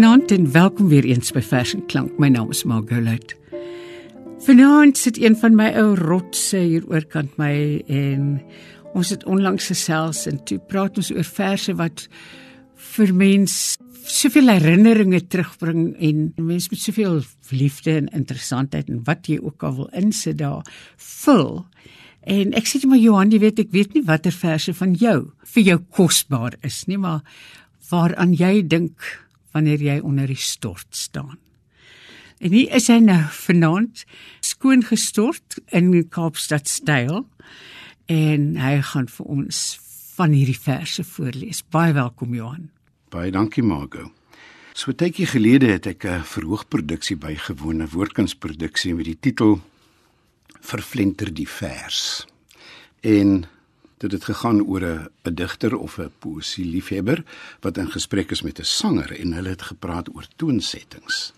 Goeienaand en welkom weer eens by Vers en Klank. My naam is Margolet. Vanaand sit een van my ou rotse hier oorkant my en ons het onlangs gesels en toe praat ons oor verse wat vir mens soveel herinneringe terugbring en mens met soveel liefde en interessantheid en wat jy ook al wil insit daar vul. En ek sê jy maar Johan, jy weet ek weet nie watter verse van jou vir jou kosbaar is nie, maar waaraan jy dink wanneer jy onder die stort staan. En hier is hy nou vanaand skoon gestort in Kaapstad styl en hy gaan vir ons van hierdie verse voorlees. Baie welkom Johan. Baie dankie Margo. So 'n tydjie gelede het ek 'n verhoogproduksie bygewoon, 'n woordkunsproduksie met die titel Verflenter die vers. En dit het gegaan oor 'n 'n digter of 'n poesie liefhebber wat in gesprek is met 'n sanger en hulle het gepraat oor toonsettings.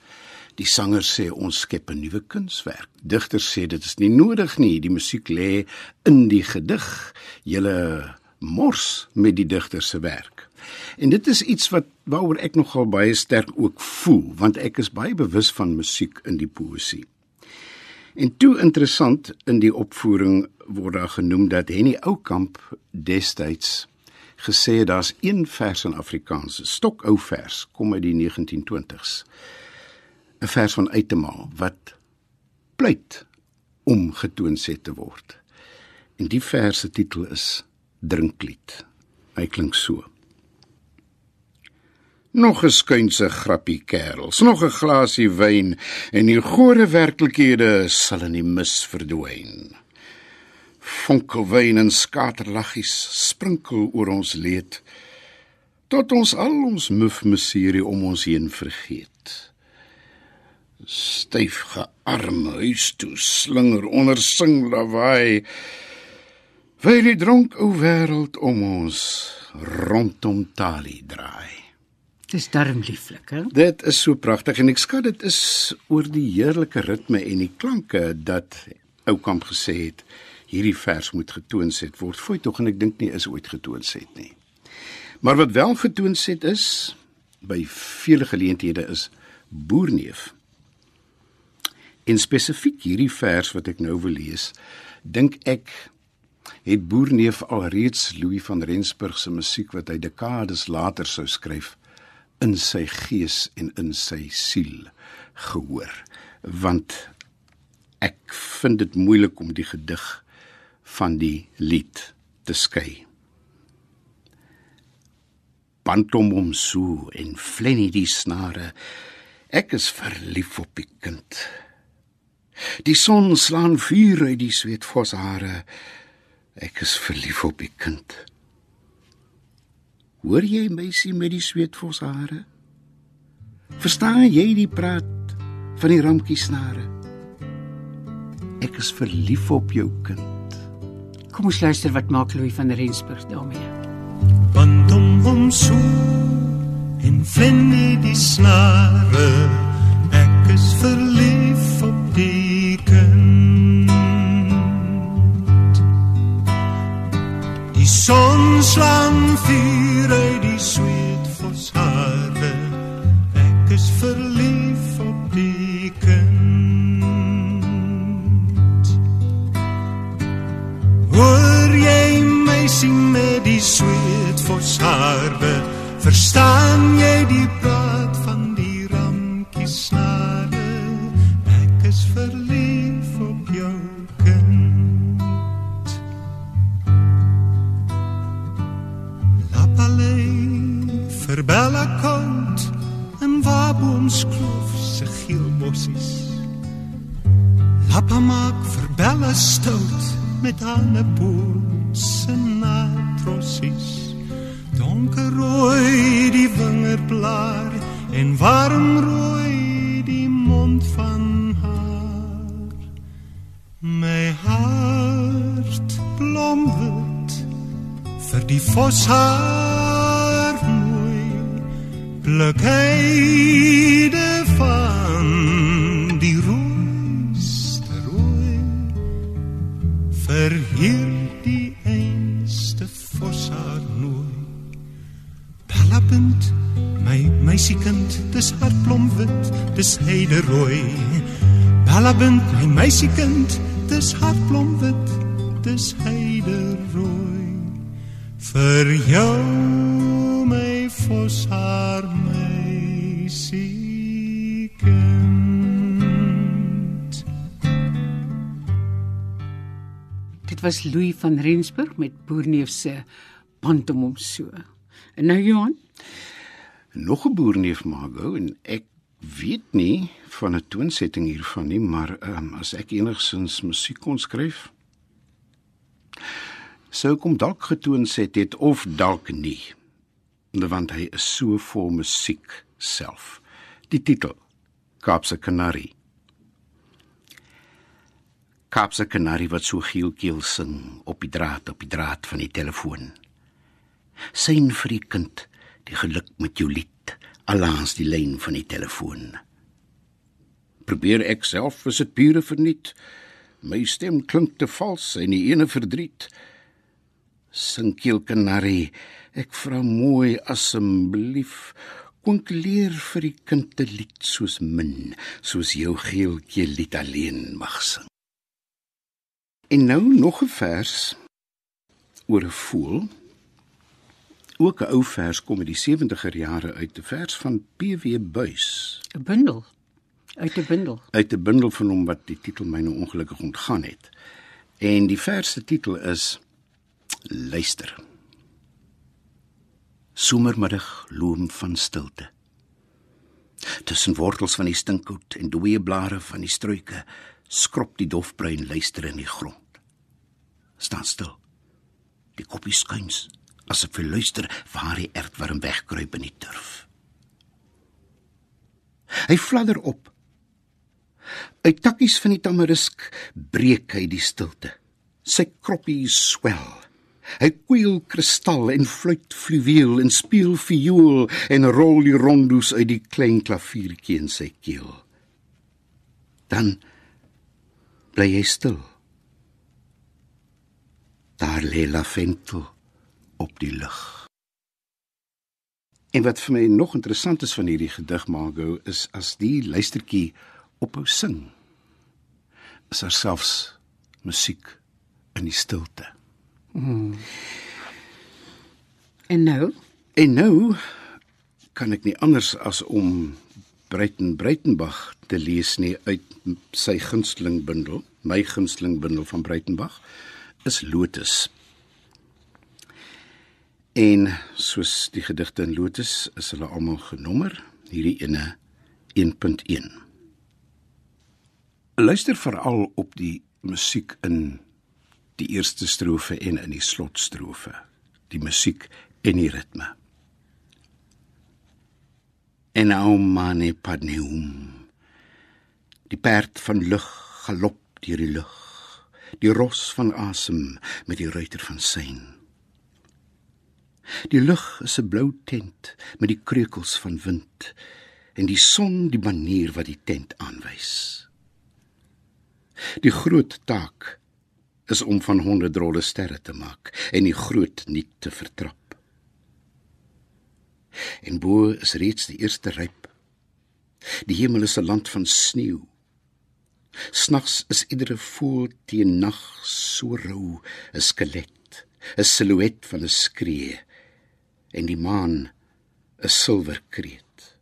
Die sanger sê ons skep 'n nuwe kunswerk. Digter sê dit is nie nodig nie, die musiek lê in die gedig. Julle mors met die digter se werk. En dit is iets wat waaroor ek nogal baie sterk ook voel, want ek is baie bewus van musiek in die poesie. En toe interessant in die opvoering word daar genoem dat Henny Oukamp destyds gesê het daar's een vers in Afrikaans, stokou vers, kom uit die 1920s. 'n Vers van Uitemaal wat pleit om getoonset te word. En die vers se titel is Drinklied. Hy klink so: Nog 'n skuinse grappie kerels, nog 'n glasie wyn en die gore werklikhede sal in die mis verdwyn. Fonkelwyn en skaterlaggies sprinkel oor ons leed tot ons al ons muf miserie om ons heen vergeet. Styf gearme huis toe slinger onder sing lawaai. Weil die dronk o wêreld om ons rondom talie draai. Dis darm lieflik, hè? Dit is so pragtig en ek skat dit is oor die heerlike ritme en die klanke dat Oukamp gesê het hierdie vers moet getoonset word. Fooi tog en ek dink nie is ooit getoonset nie. Maar wat wel getoonset is by vele geleenthede is boerneef. En spesifiek hierdie vers wat ek nou wil lees, dink ek het boerneef alreeds Louis van Rensburg se musiek wat hy dekades later sou skryf in sy gees en in sy siel gehoor want ek vind dit moeilik om die gedig van die lied te skei bantom om so en flenny die snare ek is verlief op die kind die son slaan vuur uit die sweetvos hare ek is verlief op die kind Hoor jy meisie met die sweetvos hare? Verstaan jy die praat van die ramkie snare? Ek is verlief op jou kind. Kom ons luister wat maak Louis van Rensburg daarmee. Want om hom so en flenny die snare ek is verlief op die kind. Die son slaan vuur my sing met die sweet vos hare verstaan jy die praat van die ramkie snare? Ek is verlief op jou vir bella koud en waboms kloof se geel bossies lappa maak vir bella stout met haar poets dis heiderooi. Balapunt, my meisiekind, dis hartblom wit, dis heiderooi. Vir jou my foshaar meisiekind. Dit was Louis van Rensburg met Boerneef se band om hom so. En nou Johan, Nog 'n boerneef Margot en ek weet nie van 'n toonsetting hiervan nie, maar um, as ek enigsins musiek kon skryf, sou kom dalk getoon set het of dalk nie. Want hy is so vol musiek self. Die titel Kaapse Kanarie. Kaapse Kanarie wat so geelkeel sing op die draad op die draad van die telefoon. Syn vir die kind die geluk met jou lied alaans die lyn van die telefoon. Probeer ek self is dit pure verniet. My stem klink te vals en die ene verdriet. Sing keelkanarie, ek vra mooi asseblief, konkleer vir die kind 'n lied soos min, soos jou geeltjie lied alleen mag sing. En nou nog 'n vers oor 'n voël ook 'n ou vers kom uit die 70er jare uit 'n vers van PW Buys 'n bundel uit 'n bundel. uit 'n bundel van hom wat die titel my nou ongelukkig ontgaan het. En die vers se titel is Luister. Somermiddag loom van stilte. Tussen wortels van die stinkhout en dooie blare van die struike skrop die dofbruin luister in die grond. Staan stil. Die koppie skuins asof hy luister waar die ertworm wegkruip in die turf. Hy fladder op. Uit takkies van die tamarisk breek hy die stilte. Sy kroppie swel. Hy kweel kristal en fluit fluweel en speel viool en rol die rondos uit die klein klaviertjie in sy keel. Dan bly hy stil. Daar lê Laventel op die lug. En wat vir my nog interessant is van hierdie gedig Margot is as die luistertjie ophou sing. Is daar selfs musiek in die stilte. En nou, En nou kan ek nie anders as om Breiten Breitenbach te lees nie uit sy gunsteling bundel, my gunsteling bundel van Breitenbach is Lotus. En soos die gedigte in Lotus is hulle almal genommer, hierdie ene 1.1. Luister veral op die musiek in die eerste strofe en in die slotstrofe, die musiek en die ritme. En nou mane padneum. Die perd van lug galop deur die lug. Die ros van asem met die ruiter van sein. Die lug is 'n blou tent met die kreukels van wind en die son die manier wat die tent aanwys. Die groot taak is om van honderd rolle sterre te maak en die groot niet te vertrap. En bo is reeds die eerste ryp. Die hemel is 'n land van sneeu. Snags is iedere voël teen nag so rou, 'n skelet, 'n silhouet van 'n skree en die maan 'n silwerkreet.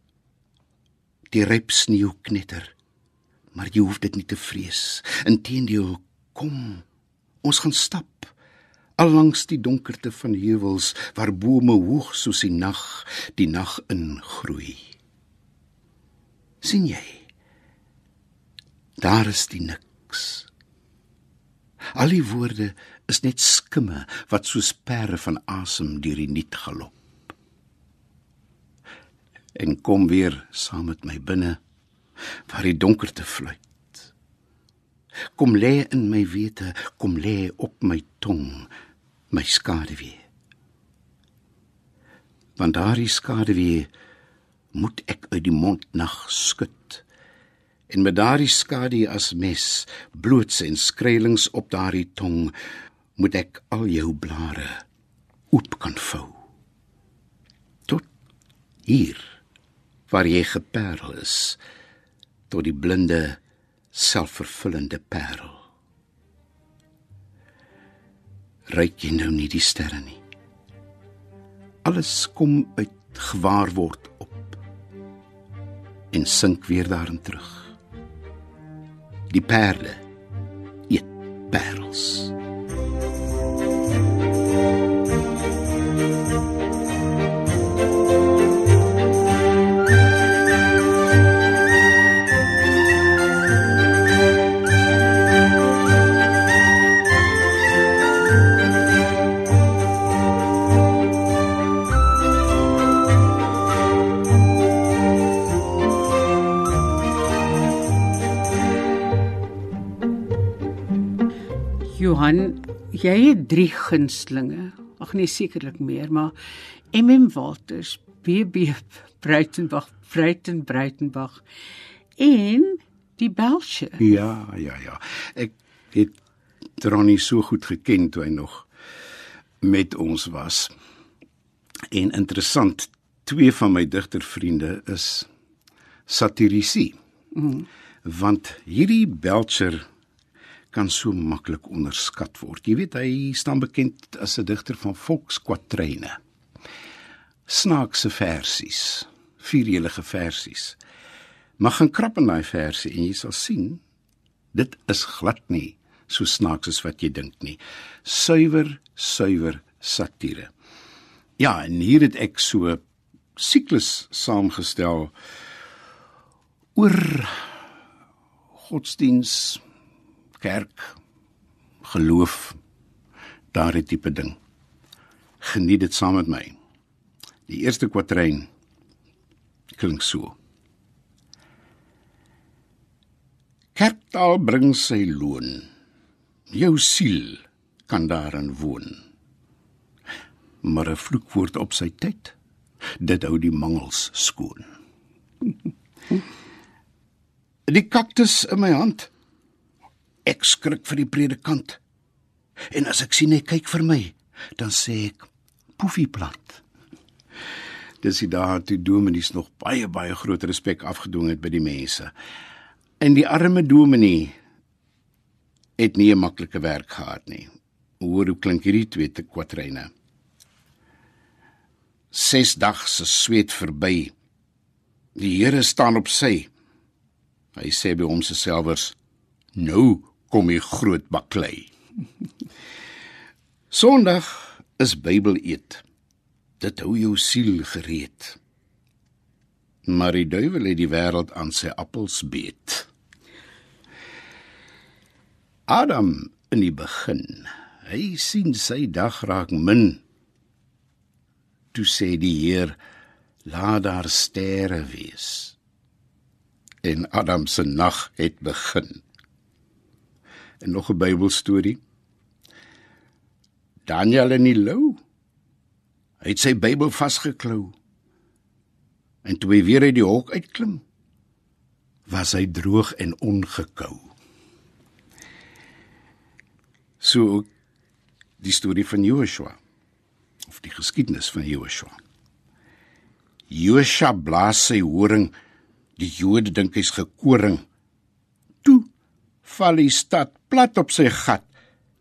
Die ryp sneeu knetter, maar jy hoef dit nie te vrees. Inteendeel, kom, ons gaan stap allangs die donkerte van heuwels waar bome hoog soos die nag die nag ingroei. sien jy? Daar is die niks. Al die woorde is net skimme wat soos pere van asem deur die niet galop. En kom weer saam met my binne waar die donkerte fluit. Kom lê in my wete, kom lê op my tong, my skaduwee. Want daardie skaduwee moet ek uit die mond nag skud. En met daardie skadu as mes, bloots en skreelings op daardie tong, moet ek al jou blare oop kan vou. Tot Hier waar jy geperl is tot die blinde selfvervullende parel. Ryk jy nou nie die sterre nie. Alles kom uit gewaarword op en sink weer daarin terug. Die perle eet parels. Johan, jy het 3 gunstlinge. Ag nee, sekerlik meer, maar MM Walters, BB Breitenbach, Breiten Breitenbach en die Belsche. Ja, ja, ja. Ek het Ronnie so goed geken toe hy nog met ons was. En interessant, twee van my digtervriende is satirici. Mm. Want hierdie Belcher kan so maklik onderskat word. Jy weet hy staan bekend as 'n digter van volkskwadryne. Snaakse versies, vierrelige versies. Mag gaan krap in daai versie en jy sal sien dit is glad nie so snaaks as wat jy dink nie. Suiwer, suiwer satire. Ja, en hier het ek so siklus saamgestel oor godsdiens kerk geloof daardie tipe ding. Geniet dit saam met my. Die eerste kwatryn klink so. Kerktaal bring sy loon. Jou siel kan daarin woon. Maar 'n vloekwoord op sy tyd, dit hou die mangels skoon. Die kaktus in my hand Ek skrik vir die predikant. En as ek sien hy kyk vir my, dan sê ek poefie plat. Dis die dae toe dominees nog baie baie groot respek afgedwing het by die mense. En die arme dominee het nie 'n maklike werk gehad nie. Hoor hoe klink hierdie twee te kwatryne. Ses dag se sweet verby. Die Here staan op sy. Hy sê by hom se selfers: "Nou kom die groot baklei. Sondag is Bybel eet. Dit hou jou siel gereed. Maar die duiwel het die wêreld aan sy appels beet. Adam in die begin, hy sien sy dag raak min. Toe sê die Heer, laat daar sterre wees. En Adam se nag het begin en nog 'n Bybelstorie. Daniel in die lou. Hy het sy Bybel vasgeklou. En toe hy weer uit die hok uitklim, was hy droog en ongekou. So die storie van Joshua of die geskiedenis van Joshua. Joshua blaas sy horing, die Jode dink hy's gekoring. Toe val die stad plat op sy gat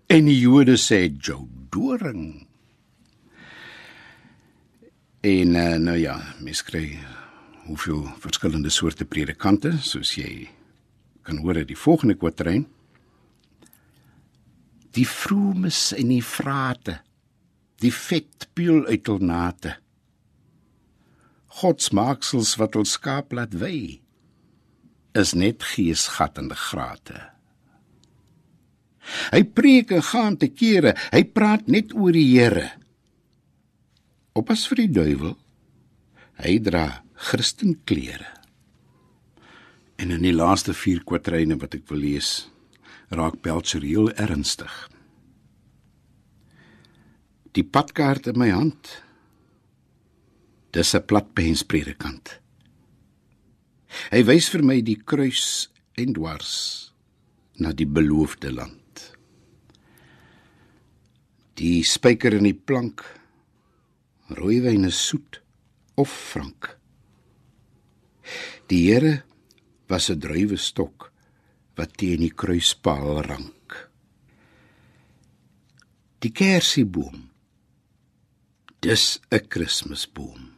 en die Jode sê jou doring. En uh, nou ja, mens kry hoeveel verskillende soorte predikante soos jy kan hoor uit die volgende kwatryn. Die vroemes en die vrate, die vet puil uit hul nate. God se maaksels wat ons skaap laat wy is net geesgat in die grate. Hy preek en gaan te kere, hy praat net oor die Here. Oppas vir die duiwel. Hy dra Christenklere. En in die laaste 4 kwatryne wat ek wil lees, raak Belcher heel ernstig. Die padkaart in my hand. Dis 'n platpens predikant. Hy wys vir my die kruis en dwars na die beloofde land die spyker in die plank rooiwyn is soet of frank Die Here was 'n druiwe stok wat teen die kruispaal rank. Die kersieboom. Dis 'n Kersboom.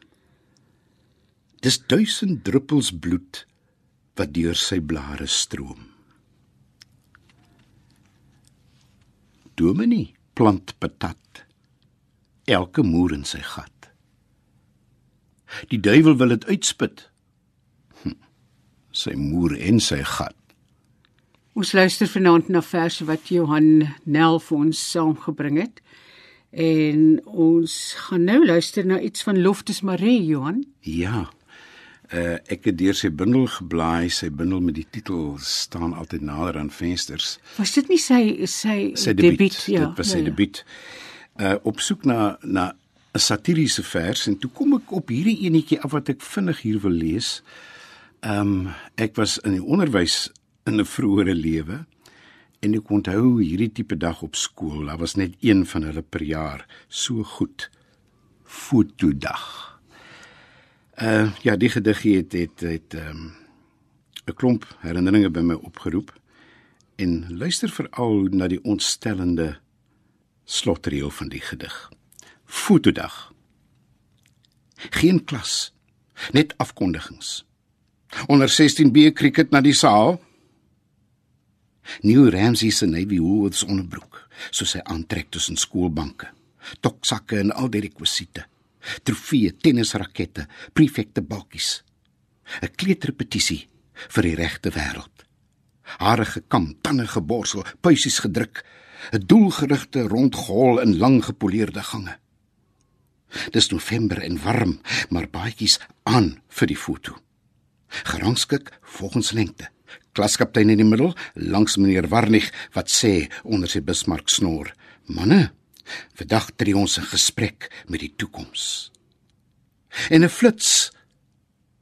Dis duisend druppels bloed wat deur sy blare stroom. Dominee plant patat. Elke moer in sy gat. Die duiwel wil dit uitspit. Hm, sy moer en sy gat. Ons luister vanaand na verse wat Johan Nel vir ons saamgebring het. En ons gaan nou luister na iets van Loftus Marie Johan. Ja. Uh, ek het deur sy bundel geblaai, sy bundel met die titel staan altyd nader aan vensters. Was dit nie sy sy, Sy debuut, debuut? Ja, dit was sy ja, ja. debuut. Uh op soek na na 'n satiriese vers en toe kom ek op hierdie enetjie af wat ek vinnig hier wil lees. Ehm um, ek was in die onderwys in 'n vroeëre lewe en ek onthou hierdie tipe dag op skool. Daar was net een van hulle per jaar. So goed. Fotodag. Uh ja, die gedig het het het ehm um, 'n klomp herinneringe by my opgeroep en luister veral na die ontstellende slotreël van die gedig. Fotodag. Geen klas, net afkondigings. Onder 16B cricket na die saal. Neil Ramsey se Navy Woolworths onderbroek, soos hy aantrek tussen skoolbanke. Toksakke en al die rekwisiete. Trofee, tennisrakette, prefekte balkies. 'n Kleuterpetisie vir die regte wêreld. Hare gekam, tande geborsel, puisies gedruk, 'n doelgerigte rondgehol in lang gepoleerde gange. Dis November en warm, maar baadjies aan vir die foto. Gerangskik volgens lengte. Klaskaptein in die middel, langs meneer Warnig wat sê onder sy Bismarck snor: "Manne, vandag tree ons 'n gesprek met die toekoms." En 'n flits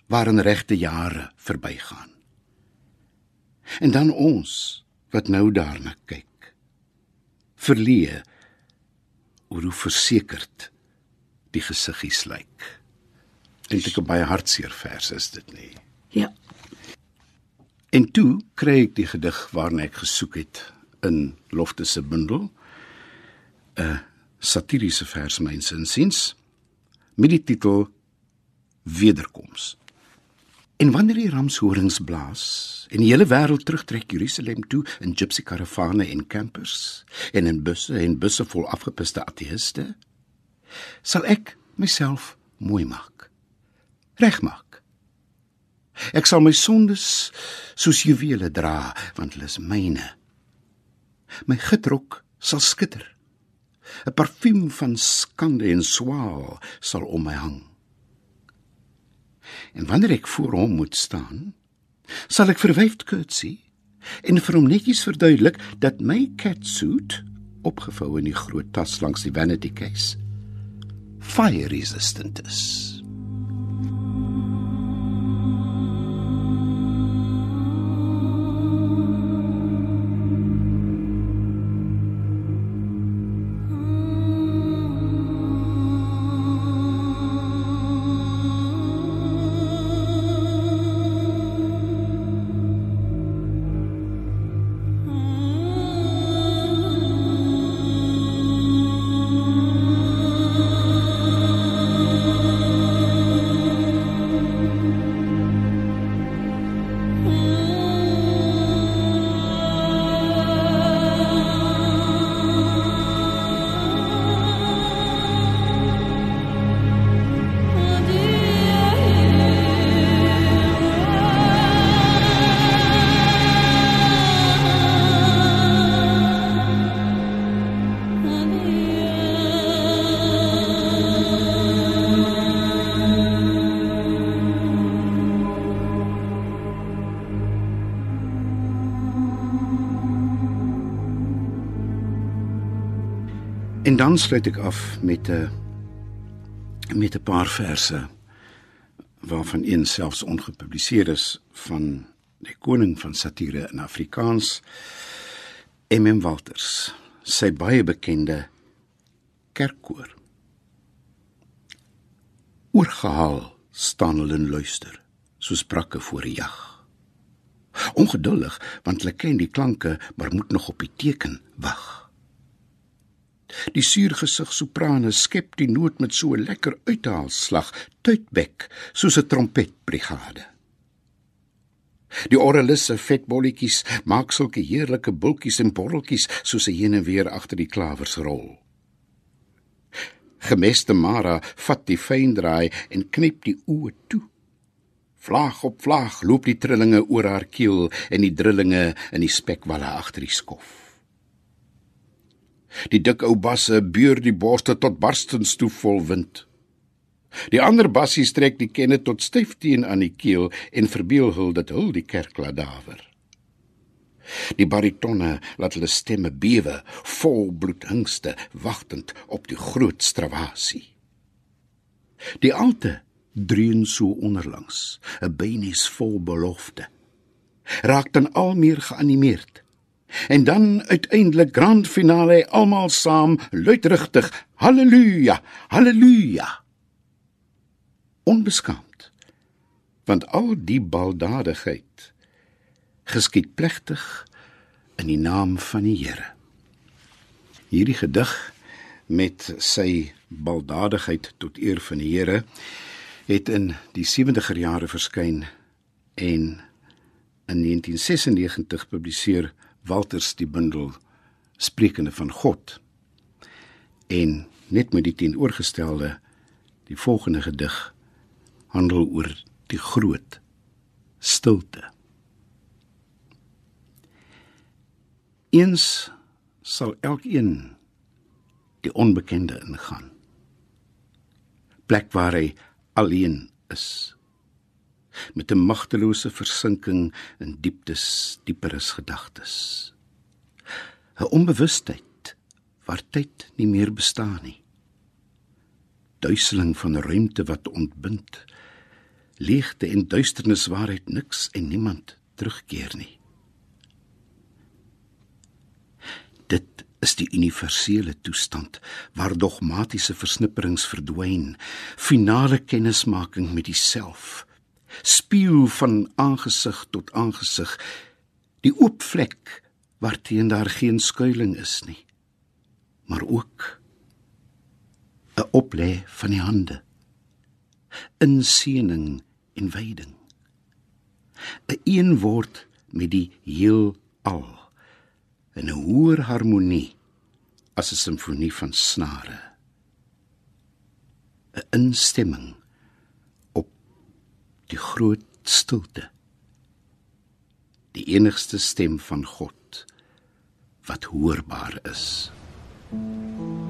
waarin regte jare verbygaan. En dan ons wat nou daarna kyk. Verleë oor hoe versekerd die gesiggies lyk. Dink ek 'n baie hartseer vers is dit nie. Ja. En toe kry ek die gedig waarna ek gesoek het in Lofte se bundel. 'n Satiriese vers myns insiens met die titel Wederkoms. En wanneer die ramshorings blaas en die hele wêreld terugtrek Jerusalem toe in gypsy karavane en campers en in busse en busse vol afgepiste ateïste, sal ek myself mooi maak. Regmaak. Ek sal my sondes soos juwele dra, want hulle is myne. My gitrok sal skitter. 'n Parfuum van skande en swaal sal om my hang. En wanneer ek voor hom moet staan, sal ek verwyfd curtsy en vir hom netjies verduidelik dat my catsuit opgevou in die groot tas langs die vanity case fire resistant is. Dan sluit ek af met 'n met 'n paar verse waarvan een selfs ongepubliseer is van die koning van satire in Afrikaans MM Walters sy baie bekende kerkkoor oorgehaal staan hulle en luister soos brakke voor 'n jag. Ongeduldig, want hulle ken die klanke, maar moet nog op die teken wag. Die suurgesig soprane skep die noot met so 'n lekker uithaalslag, tuitbek, soos 'n trompetbrigade. Die orelisse vetbolletjies maak sulke heerlike bultjies en borreltjies soos 'n heen en weer agter die klawers rol. Gemeste Mara vat die fyndraai en knip die oë toe. Vlaag op vlaag loop die trillinge oor haar keel en die drillinge in die spekwalle agter die skof. Die dik ou basse beur die borste tot barstens toe vol wind. Die ander bassies trek die kenne tot styf teen aan die keel en verbeel hul dat hul die kerk laat dawer. Die baritonne laat hulle stemme bewe, vol bloedhingste, wagtend op die groot stravasie. Die alte dreun so onderlangs, 'n bynes vol belofte. Raak dan al meer geanimeerd. En dan uiteindelik grand finale almal saam luidrigtig haleluja, haleluja. Onbeskaamd. Want al die baldadigheid geskied plegtig in die naam van die Here. Hierdie gedig met sy baldadigheid tot eer van die Here het in die 70er jare verskyn en in 1996 publiseer Walters die bundel Sprekende van God. En net met die teenoorgestelde die volgende gedig handel oor die groot stilte. Eens sal elkeen die onbekende ingaan. Plek waar hy alleen is met 'n magtelose versinking in dieptes dieperes gedagtes. 'n onbewustheid waar tyd nie meer bestaan nie. Duiseling van ruimte wat ontbind. Leegte en duisternis waaruit niks en niemand terugkeer nie. Dit is die universele toestand waar dogmatiese versnipperings verdwyn, finale kennismaking met diself, spieël van aangesig tot aangesig, die oop vlek waarteen daar geen skuilings is nie, maar ook 'n oplê van die hande, inseëning en wyding, 'n een woord met die heelal in 'n hoër harmonie as 'n simfonie van snare. 'n instemming die groot stilte. Die enigste stem van God wat hoorbaar is. Thank you.